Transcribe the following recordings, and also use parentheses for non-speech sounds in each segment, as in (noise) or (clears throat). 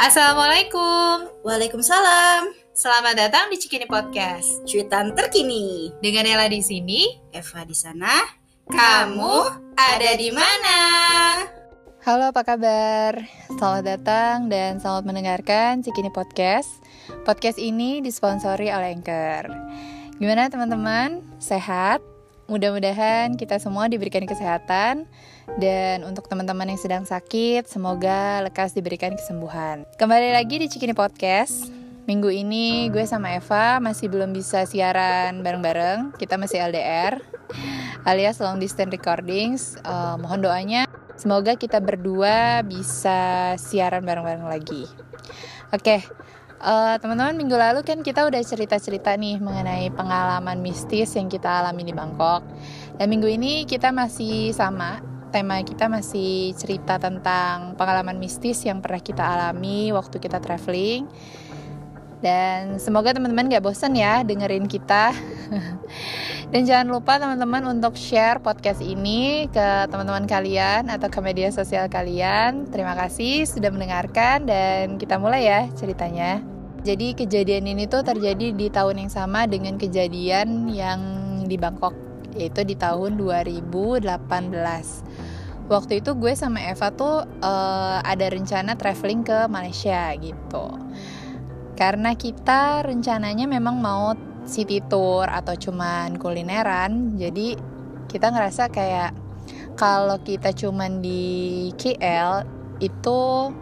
Assalamualaikum. Waalaikumsalam. Selamat datang di Cikini Podcast. Cuitan terkini. Dengan Ella di sini, Eva di sana. kamu ada di mana? Halo, apa kabar? Selamat datang dan selamat mendengarkan Cikini Podcast. Podcast ini disponsori oleh Anchor. Gimana teman-teman? Sehat? Mudah-mudahan kita semua diberikan kesehatan dan untuk teman-teman yang sedang sakit, semoga lekas diberikan kesembuhan. Kembali lagi di Cikini Podcast. Minggu ini gue sama Eva masih belum bisa siaran bareng-bareng. Kita masih LDR alias long distance recordings. Eh, mohon doanya semoga kita berdua bisa siaran bareng-bareng lagi. Oke, eh, teman-teman minggu lalu kan kita udah cerita-cerita nih mengenai pengalaman mistis yang kita alami di Bangkok. Dan minggu ini kita masih sama, tema kita masih cerita tentang pengalaman mistis yang pernah kita alami waktu kita traveling. Dan semoga teman-teman gak bosan ya dengerin kita. (laughs) Dan jangan lupa teman-teman untuk share podcast ini ke teman-teman kalian atau ke media sosial kalian. Terima kasih sudah mendengarkan dan kita mulai ya ceritanya. Jadi kejadian ini tuh terjadi di tahun yang sama dengan kejadian yang di Bangkok, yaitu di tahun 2018. Waktu itu gue sama Eva tuh uh, ada rencana traveling ke Malaysia gitu. Karena kita rencananya memang mau city tour atau cuman kulineran jadi kita ngerasa kayak kalau kita cuman di KL itu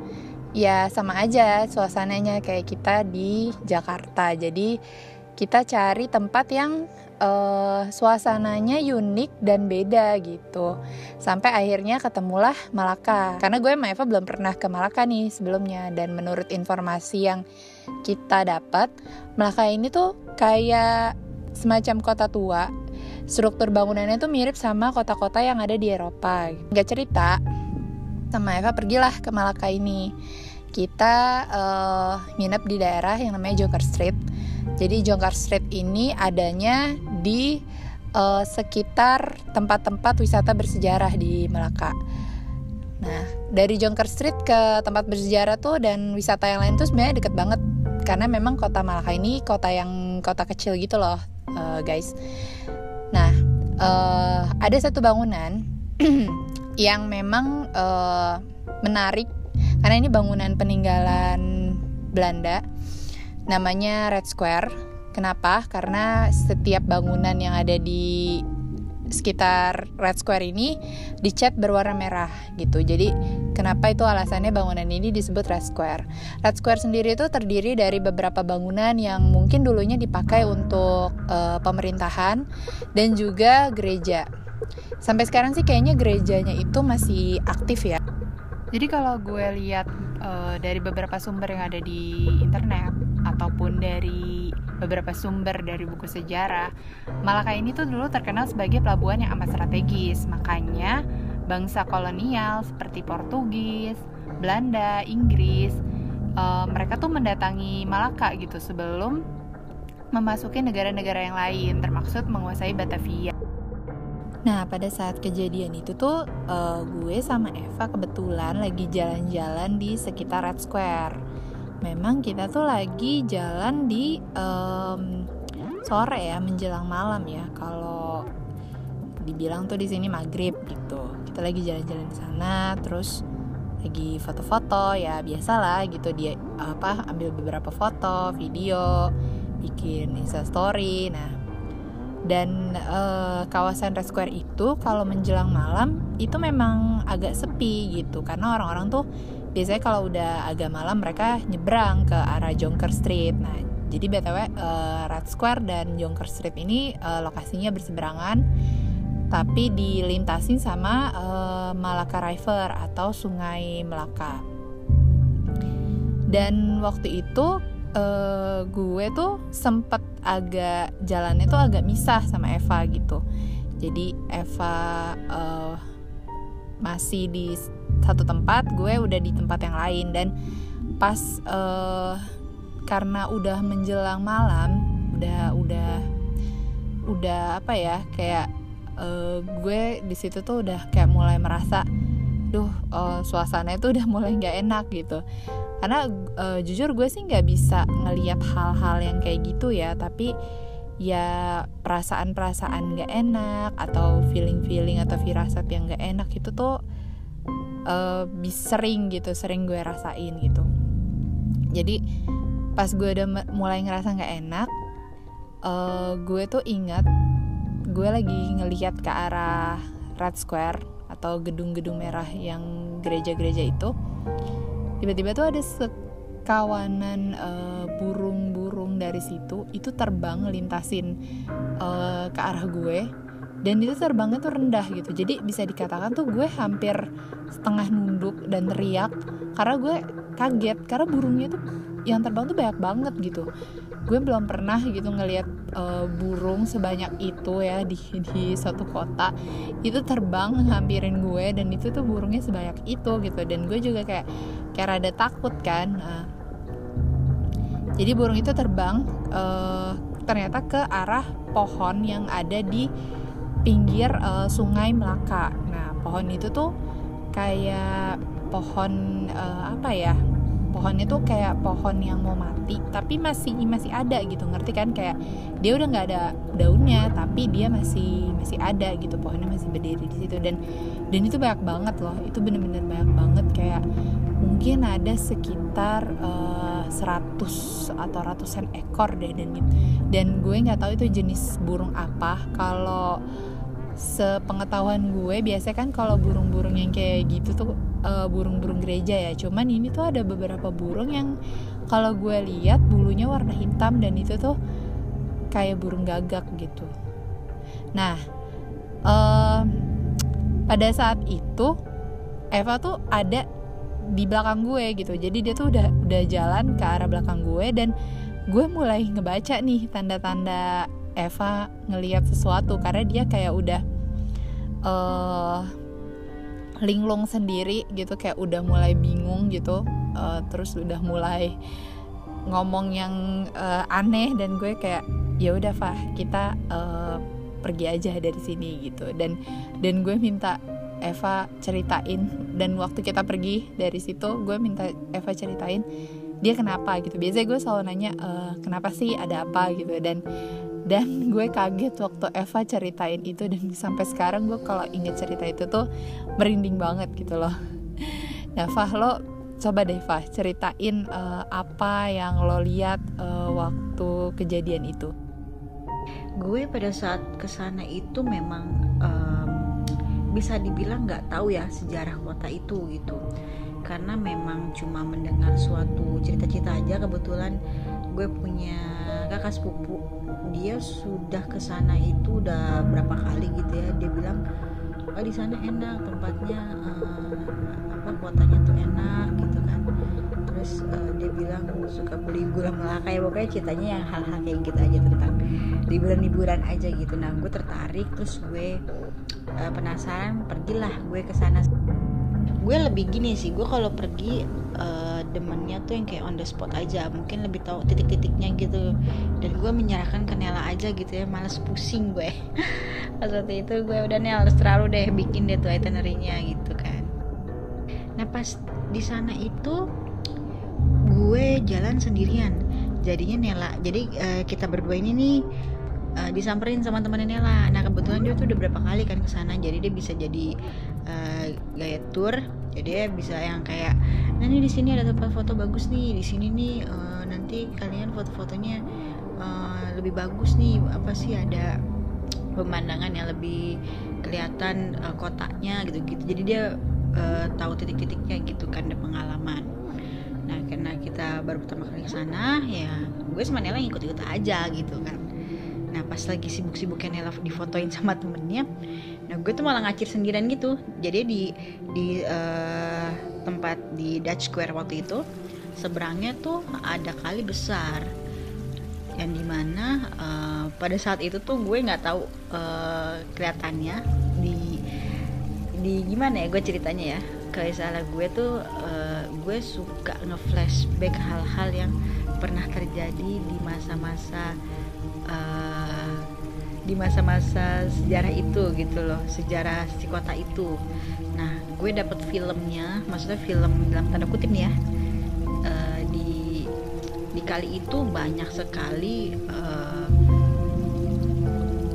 ya sama aja suasananya kayak kita di Jakarta. Jadi kita cari tempat yang uh, suasananya unik dan beda gitu. Sampai akhirnya ketemulah Malaka. Karena gue sama Eva belum pernah ke Malaka nih sebelumnya. Dan menurut informasi yang kita dapat Melaka ini tuh kayak semacam kota tua. Struktur bangunannya tuh mirip sama kota-kota yang ada di Eropa. Nggak cerita sama Eva pergilah ke Malaka ini kita uh, nginep di daerah yang namanya Joker Street jadi Jongkar Street ini adanya di uh, sekitar tempat-tempat wisata bersejarah di Melaka. Nah, dari Jongker Street ke tempat bersejarah tuh dan wisata yang lain tuh sebenarnya deket banget. Karena memang kota Malaka ini kota yang kota kecil gitu loh, uh, guys. Nah, uh, ada satu bangunan (clears throat) yang memang uh, menarik karena ini bangunan peninggalan Belanda, namanya Red Square. Kenapa? Karena setiap bangunan yang ada di sekitar Red Square ini dicat berwarna merah gitu. Jadi kenapa itu alasannya bangunan ini disebut Red Square? Red Square sendiri itu terdiri dari beberapa bangunan yang mungkin dulunya dipakai untuk uh, pemerintahan dan juga gereja. Sampai sekarang sih kayaknya gerejanya itu masih aktif ya. Jadi kalau gue lihat uh, dari beberapa sumber yang ada di internet ataupun dari beberapa sumber dari buku sejarah, Malaka ini tuh dulu terkenal sebagai pelabuhan yang amat strategis. Makanya bangsa kolonial seperti Portugis, Belanda, Inggris, uh, mereka tuh mendatangi Malaka gitu sebelum memasuki negara-negara yang lain, termaksud menguasai Batavia. Nah, pada saat kejadian itu tuh uh, gue sama Eva kebetulan lagi jalan-jalan di sekitar Red Square. Memang kita tuh lagi jalan di um, sore ya menjelang malam ya. Kalau dibilang tuh di sini maghrib gitu. Kita lagi jalan-jalan di sana terus lagi foto-foto ya biasalah gitu. Dia apa ambil beberapa foto video bikin insta story. Nah dan uh, kawasan Red Square itu kalau menjelang malam itu memang agak sepi gitu karena orang-orang tuh biasanya kalau udah agak malam mereka nyebrang ke arah Jonker Street. Nah, jadi btw uh, eh, Red Square dan Jonker Street ini uh, lokasinya berseberangan, tapi dilintasin sama uh, Malaka River atau Sungai Melaka. Dan waktu itu uh, gue tuh sempet agak jalannya tuh agak misah sama Eva gitu. Jadi Eva uh, masih di satu tempat gue udah di tempat yang lain dan pas uh, karena udah menjelang malam udah udah udah apa ya kayak uh, gue di situ tuh udah kayak mulai merasa duh uh, suasana itu udah mulai nggak enak gitu karena uh, jujur gue sih nggak bisa ngelihat hal-hal yang kayak gitu ya tapi ya perasaan-perasaan gak enak atau feeling-feeling atau firasat yang gak enak itu tuh uh, sering gitu sering gue rasain gitu. Jadi pas gue udah mulai ngerasa gak enak uh, gue tuh ingat gue lagi ngelihat ke arah Red Square atau gedung-gedung merah yang gereja-gereja itu tiba-tiba tuh ada sekawanan uh, burung-burung dari situ itu terbang lintasin uh, ke arah gue. Dan itu terbangnya tuh rendah gitu. Jadi bisa dikatakan tuh gue hampir setengah nunduk dan teriak karena gue kaget. Karena burungnya tuh yang terbang tuh banyak banget gitu. Gue belum pernah gitu ngelihat uh, burung sebanyak itu ya di di suatu kota. Itu terbang ngampirin gue dan itu tuh burungnya sebanyak itu gitu. Dan gue juga kayak kayak rada takut kan uh, jadi burung itu terbang uh, ternyata ke arah pohon yang ada di pinggir uh, sungai Melaka. Nah, pohon itu tuh kayak pohon uh, apa ya? Pohonnya tuh kayak pohon yang mau mati, tapi masih masih ada gitu, ngerti kan? Kayak dia udah nggak ada daunnya, tapi dia masih masih ada gitu, pohonnya masih berdiri di situ dan dan itu banyak banget loh, itu bener-bener banyak banget kayak mungkin ada sekitar uh, eh, 100 atau ratusan ekor deh dan dan gue nggak tahu itu jenis burung apa. Kalau sepengetahuan gue biasanya kan kalau burung-burung yang kayak gitu tuh uh, burung-burung gereja ya. Cuman ini tuh ada beberapa burung yang kalau gue lihat bulunya warna hitam dan itu tuh kayak burung gagak gitu. Nah uh, pada saat itu Eva tuh ada di belakang gue gitu. Jadi dia tuh udah udah jalan ke arah belakang gue dan gue mulai ngebaca nih tanda-tanda Eva ngelihat sesuatu karena dia kayak udah uh, linglung sendiri gitu kayak udah mulai bingung gitu. Uh, terus udah mulai ngomong yang uh, aneh dan gue kayak ya udah Fah kita uh, pergi aja dari sini gitu. Dan dan gue minta Eva ceritain. Dan waktu kita pergi dari situ gue minta Eva ceritain dia kenapa? gitu. Biasanya gue selalu nanya e, kenapa sih? Ada apa? gitu. Dan dan (laughs) gue kaget waktu Eva ceritain itu. Dan sampai sekarang gue kalau inget cerita itu tuh merinding banget gitu loh. (laughs) Nah Fah lo coba deh Fah ceritain uh, apa yang lo lihat uh, waktu kejadian itu. Gue pada saat ke sana itu memang um, bisa dibilang nggak tahu ya sejarah kota itu gitu. Karena memang cuma mendengar suatu cerita-cerita aja kebetulan gue punya kakak sepupu. Dia sudah ke sana itu udah berapa kali gitu ya. Dia bilang oh di sana enak tempatnya uh, apa kotanya tuh enak gitu kan. Terus uh, dia bilang suka beli gula melaka ya. Pokoknya ceritanya yang hal-hal kayak gitu aja tentang liburan-liburan aja gitu. Nah gue tertarik terus gue uh, penasaran pergilah gue ke sana. Gue lebih gini sih gue kalau pergi uh, demennya tuh yang kayak on the spot aja. Mungkin lebih tahu titik-titiknya gitu. Dan gue menyerahkan ke Nela aja gitu ya. Males pusing gue. (laughs) Pas waktu itu gue udah nih harus terlalu deh bikin deh tuh itinerary-nya gitu kan. Nah pas di sana itu gue jalan sendirian. Jadinya Nela jadi uh, kita berdua ini nih uh, disamperin sama temannya Nela. Nah kebetulan dia tuh udah berapa kali kan ke sana, jadi dia bisa jadi uh, gaya tour. Jadi dia bisa yang kayak, nah nih di sini ada tempat foto bagus nih, di sini nih uh, nanti kalian foto-fotonya uh, lebih bagus nih. Apa sih ada pemandangan yang lebih kelihatan uh, kotaknya gitu-gitu. Jadi dia uh, tahu titik-titiknya gitu kan, ada pengalaman. Nah karena kita baru pertama kali ke sana, ya gue sama Nela ngikut-ikut aja gitu kan nah pas lagi sibuk-sibuknya Nela difotoin sama temennya nah gue tuh malah ngacir sendirian gitu. Jadi di di uh, tempat di Dutch Square waktu itu seberangnya tuh ada kali besar. Yang di mana uh, pada saat itu tuh gue nggak tahu uh, kelihatannya di di gimana ya gue ceritanya ya. Kayak salah gue tuh uh, gue suka ngeflashback hal-hal yang pernah terjadi di masa-masa di masa-masa sejarah itu gitu loh sejarah si kota itu. Nah gue dapet filmnya maksudnya film dalam tanda kutip nih ya uh, di kali itu banyak sekali uh,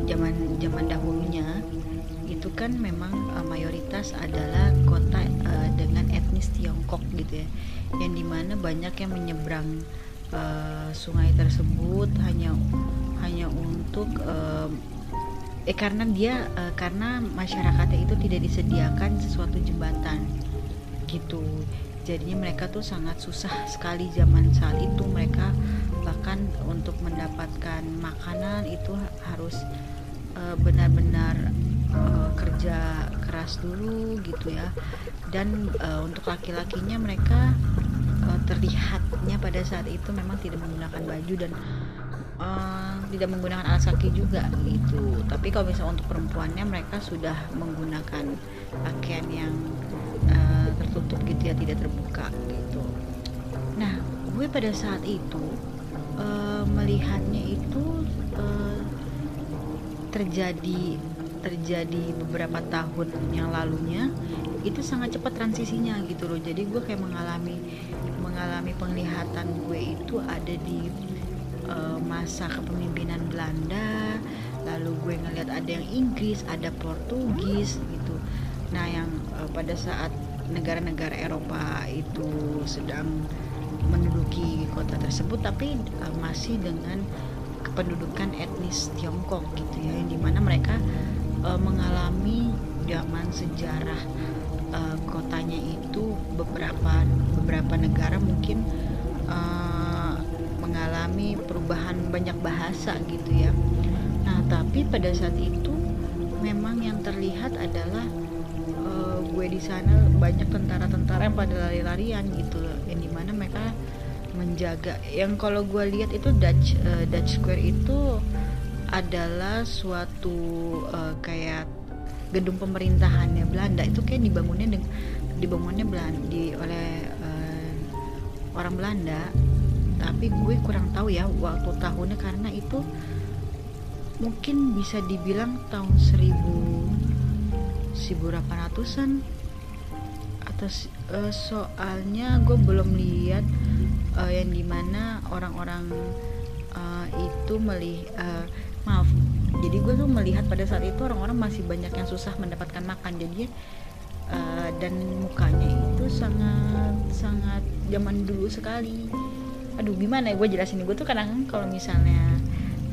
zaman zaman dahulunya itu kan memang uh, mayoritas adalah kota uh, dengan etnis Tiongkok gitu ya yang di mana banyak yang menyeberang uh, sungai tersebut hanya hanya untuk uh, eh karena dia uh, karena masyarakatnya itu tidak disediakan sesuatu jembatan gitu. Jadinya mereka tuh sangat susah sekali zaman saat itu. Mereka bahkan untuk mendapatkan makanan itu harus benar-benar uh, kerja keras dulu gitu ya. Dan uh, untuk laki-lakinya mereka uh, terlihatnya pada saat itu memang tidak menggunakan baju dan uh, tidak menggunakan alas kaki juga gitu. Tapi kalau misalnya untuk perempuannya mereka sudah menggunakan pakaian yang uh, tertutup gitu ya tidak terbuka gitu. Nah gue pada saat itu uh, melihatnya itu uh, terjadi terjadi beberapa tahun yang lalunya itu sangat cepat transisinya gitu loh. Jadi gue kayak mengalami mengalami penglihatan gue itu ada di uh, masa kepemimpinan Belanda lalu gue ngeliat ada yang Inggris ada Portugis gitu. Nah yang uh, pada saat negara-negara Eropa itu sedang menduduki kota tersebut tapi uh, masih dengan kependudukan etnis Tiongkok gitu ya yang di mana mereka uh, mengalami zaman sejarah uh, kotanya itu beberapa beberapa negara mungkin uh, mengalami perubahan banyak bahasa gitu ya. Nah tapi pada saat itu memang yang terlihat adalah uh, gue di sana banyak tentara-tentara yang pada lari-larian gitu yang di mana mereka menjaga. Yang kalau gue lihat itu Dutch uh, Dutch Square itu adalah suatu uh, kayak gedung pemerintahannya Belanda. Itu kayak dibangunnya dibangunnya Belanda di oleh uh, orang Belanda tapi gue kurang tahu ya waktu tahunnya karena itu mungkin bisa dibilang tahun 1000 1800-an atau uh, soalnya gue belum lihat uh, yang di mana orang-orang uh, itu melihat uh, maaf jadi gue tuh melihat pada saat itu orang-orang masih banyak yang susah mendapatkan makan. Jadi uh, dan mukanya itu sangat sangat zaman dulu sekali aduh gimana ya? Gue jelasin. Gue tuh kadang kalau misalnya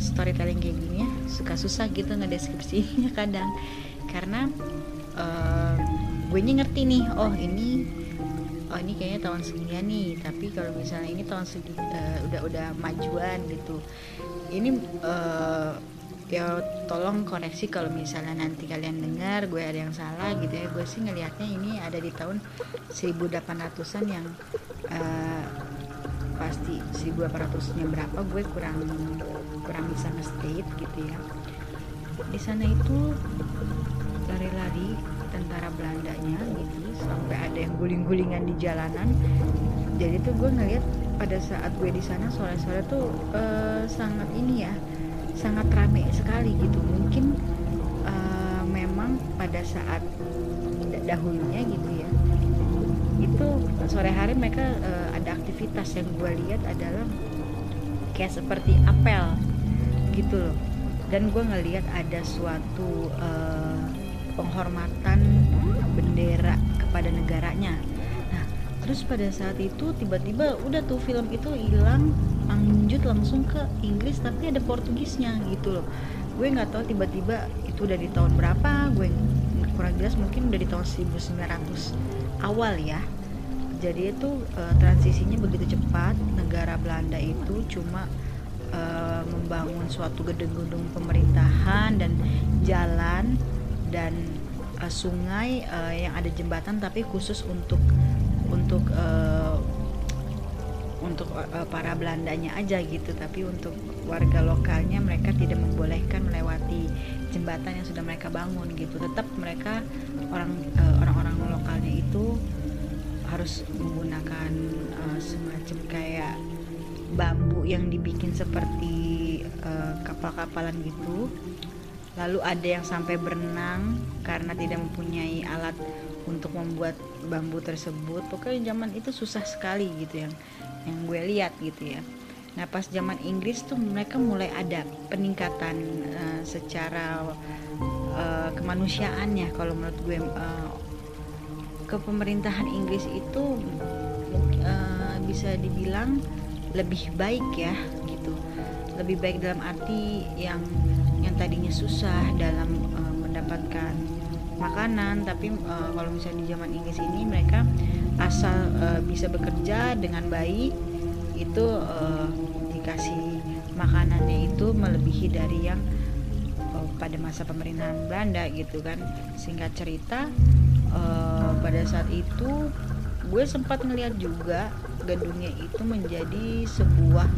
storytelling kayak gini ya suka susah gitu ngedeskripsinya (laughs) kadang. Karena uh, gue ngerti nih oh ini oh ini kayaknya tahun segini nih. Tapi kalau misalnya ini tahun segi uh, udah udah majuan gitu. Ini uh, ya tolong koreksi kalau misalnya nanti kalian dengar gue ada yang salah gitu ya. Gue sih ngelihatnya ini ada di tahun 1800-an yang uh, pasti 1800-nya berapa gue kurang kurang bisa nge-state gitu ya. Di sana itu lari-lari tentara Belandanya gitu sampai ada yang guling-gulingan di jalanan. Jadi tuh gue ngeliat pada saat gue di sana sore-sore tuh uh, sangat ini ya sangat ramai sekali gitu. Mungkin uh, memang pada saat dahulunya gitu ya. Itu sore hari mereka uh, ada aktivitas yang gue lihat adalah kayak seperti apel gitu loh. Dan gue ngelihat ada suatu uh, penghormatan bendera kepada negaranya. Nah terus pada saat itu tiba-tiba udah tuh film itu hilang lanjut langsung ke Inggris tapi ada Portugisnya gitu loh. Gue nggak tahu tiba-tiba itu udah di tahun berapa gue kurang jelas mungkin udah di tahun 1900 awal ya jadi itu uh, transisinya begitu cepat negara Belanda itu cuma uh, membangun suatu gedung-gedung pemerintahan dan jalan dan uh, sungai uh, yang ada jembatan tapi khusus untuk untuk uh, untuk uh, para Belandanya aja gitu. Tapi untuk warga lokalnya mereka tidak membolehkan melewati jembatan yang sudah mereka bangun gitu. Tetap mereka orang uh, orang-orang lokalnya itu harus menggunakan uh, semacam kayak bambu yang dibikin seperti uh, kapal-kapalan gitu. Lalu ada yang sampai berenang karena tidak mempunyai alat untuk membuat bambu tersebut. Pokoknya zaman itu susah sekali gitu yang yang gue lihat gitu ya. Nah pas zaman Inggris tuh mereka mulai ada peningkatan uh, secara uh, kemanusiaannya kalau menurut gue uh, kepemerintahan Inggris itu uh, bisa dibilang lebih baik ya gitu. Lebih baik dalam arti yang yang tadinya susah dalam uh, mendapatkan makanan tapi uh, kalau misalnya di zaman Inggris ini mereka asal uh, bisa bekerja dengan baik itu uh, dikasih makanannya itu melebihi dari yang uh, pada masa pemerintahan Belanda gitu kan. Singkat cerita uh, pada saat itu gue sempat ngeliat juga gedungnya itu menjadi sebuah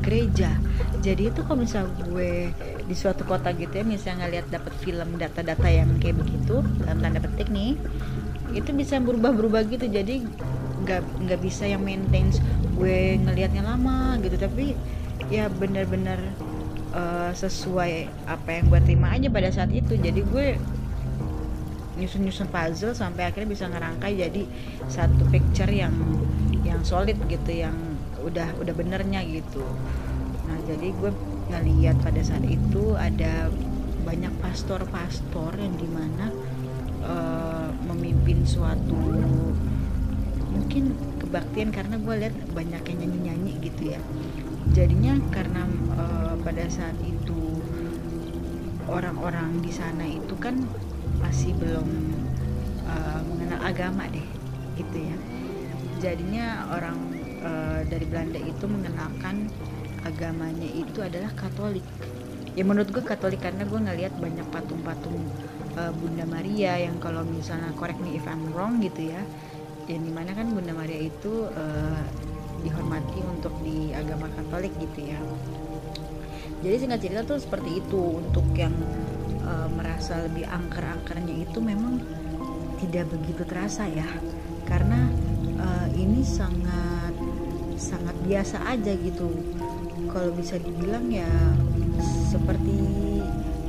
gereja. Jadi itu kalau misalnya gue di suatu kota gitu ya misalnya ngeliat dapat film data-data yang kayak begitu dalam tanda petik nih itu bisa berubah-berubah gitu. Jadi nggak nggak bisa yang maintain gue ngelihatnya lama gitu. Tapi ya benar-benar uh, sesuai apa yang gue terima aja pada saat itu. Jadi gue nyusun-nyusun puzzle sampai akhirnya bisa ngerangkai jadi satu picture yang yang solid gitu yang udah udah benernya gitu. Nah jadi gue ngeliat pada saat itu ada banyak pastor-pastor yang di mana uh, memimpin suatu mungkin kebaktian karena gue lihat banyak yang nyanyi-nyanyi gitu ya. Jadinya karena uh, pada saat itu orang-orang di sana itu kan masih belum uh, mengenal agama deh gitu ya. Jadinya orang uh, dari Belanda itu mengenalkan agamanya itu adalah Katolik. Ya menurut gue Katolik karena gue ngelihat banyak patung-patung uh, Bunda Maria yang kalau misalnya correct me if I'm wrong gitu ya yang di mana kan Bunda Maria itu uh, dihormati untuk di agama Katolik gitu ya. Jadi singkat cerita tuh seperti itu untuk yang uh, merasa lebih angker-angkernya itu memang tidak begitu terasa ya. Karena uh, ini sangat sangat biasa aja gitu. Kalau bisa dibilang ya seperti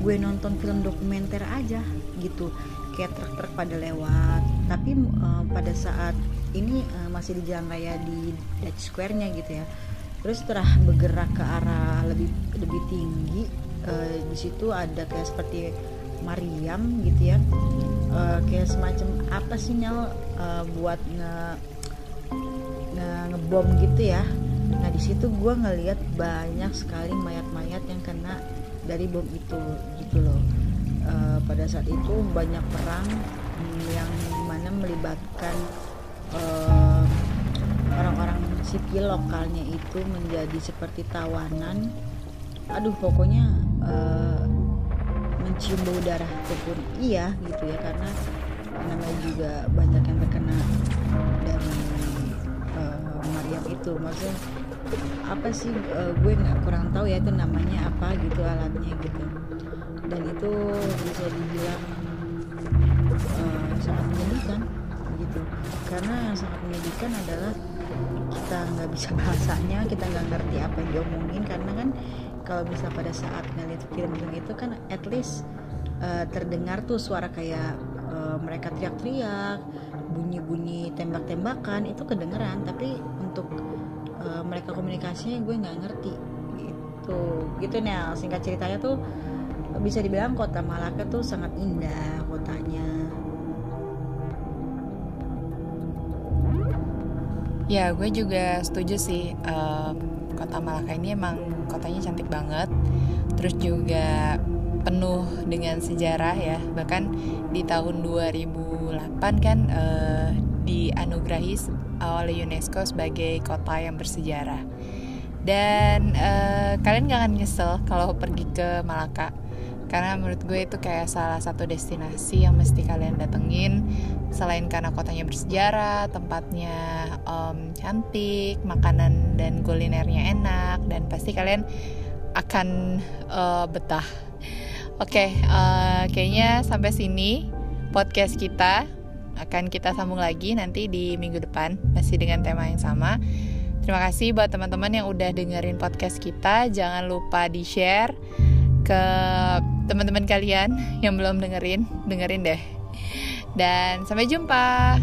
gue nonton film dokumenter aja gitu. Kayak truk-truk pada lewat. Tapi uh, pada saat ini uh, masih di jalan raya di Dutch Square-nya gitu ya. Terus setelah bergerak ke arah lebih lebih tinggi uh, di situ ada kayak seperti Mariam gitu ya. Uh, kayak semacam apa sih nyal? Uh, buat nge nge ngebom gitu ya. Nah di situ gue ngelihat banyak sekali mayat-mayat yang kena dari bom itu gitu loh. Uh, pada saat itu banyak perang yang mana melibatkan orang orang-orang sipil lokalnya itu menjadi seperti tawanan. Aduh pokoknya uh, mencium bau darah ataupun iya gitu ya karena namanya juga banyak yang terkena dari uh, Mariam itu. Maksudnya apa sih uh, gue nggak kurang tahu ya itu namanya apa gitu alatnya gitu. Dan itu bisa dibilang uh, sangat menyedihkan gitu. Karena yang sangat menyedihkan adalah kita nggak bisa bahasanya kita nggak ngerti apa yang diomongin karena kan kalau bisa pada saat ngeliat film-film itu kan at least uh, terdengar tuh suara kayak uh, mereka teriak-teriak bunyi-bunyi tembak-tembakan itu kedengeran. Tapi untuk uh, mereka komunikasinya gue nggak ngerti gitu. Gitu nih singkat ceritanya tuh bisa dibilang kota Malaka tuh sangat indah kotanya. Ya gue juga setuju sih uh, kota Malaka ini emang kotanya cantik banget. Terus juga penuh dengan sejarah ya. Bahkan di tahun 2008 kan uh, dianugerahi oleh UNESCO sebagai kota yang bersejarah. Dan uh, kalian gak akan nyesel kalau pergi ke Malaka. Karena menurut gue itu kayak salah satu destinasi yang mesti kalian datengin selain karena kotanya bersejarah tempatnya um, cantik makanan dan kulinernya enak dan pasti kalian akan uh, betah oke okay, uh, kayaknya sampai sini podcast kita akan kita sambung lagi nanti di minggu depan masih dengan tema yang sama Terima kasih buat teman-teman yang udah dengerin podcast kita. Jangan lupa di-share ke teman-teman kalian yang belum dengerin, dengerin deh. Dan sampai jumpa.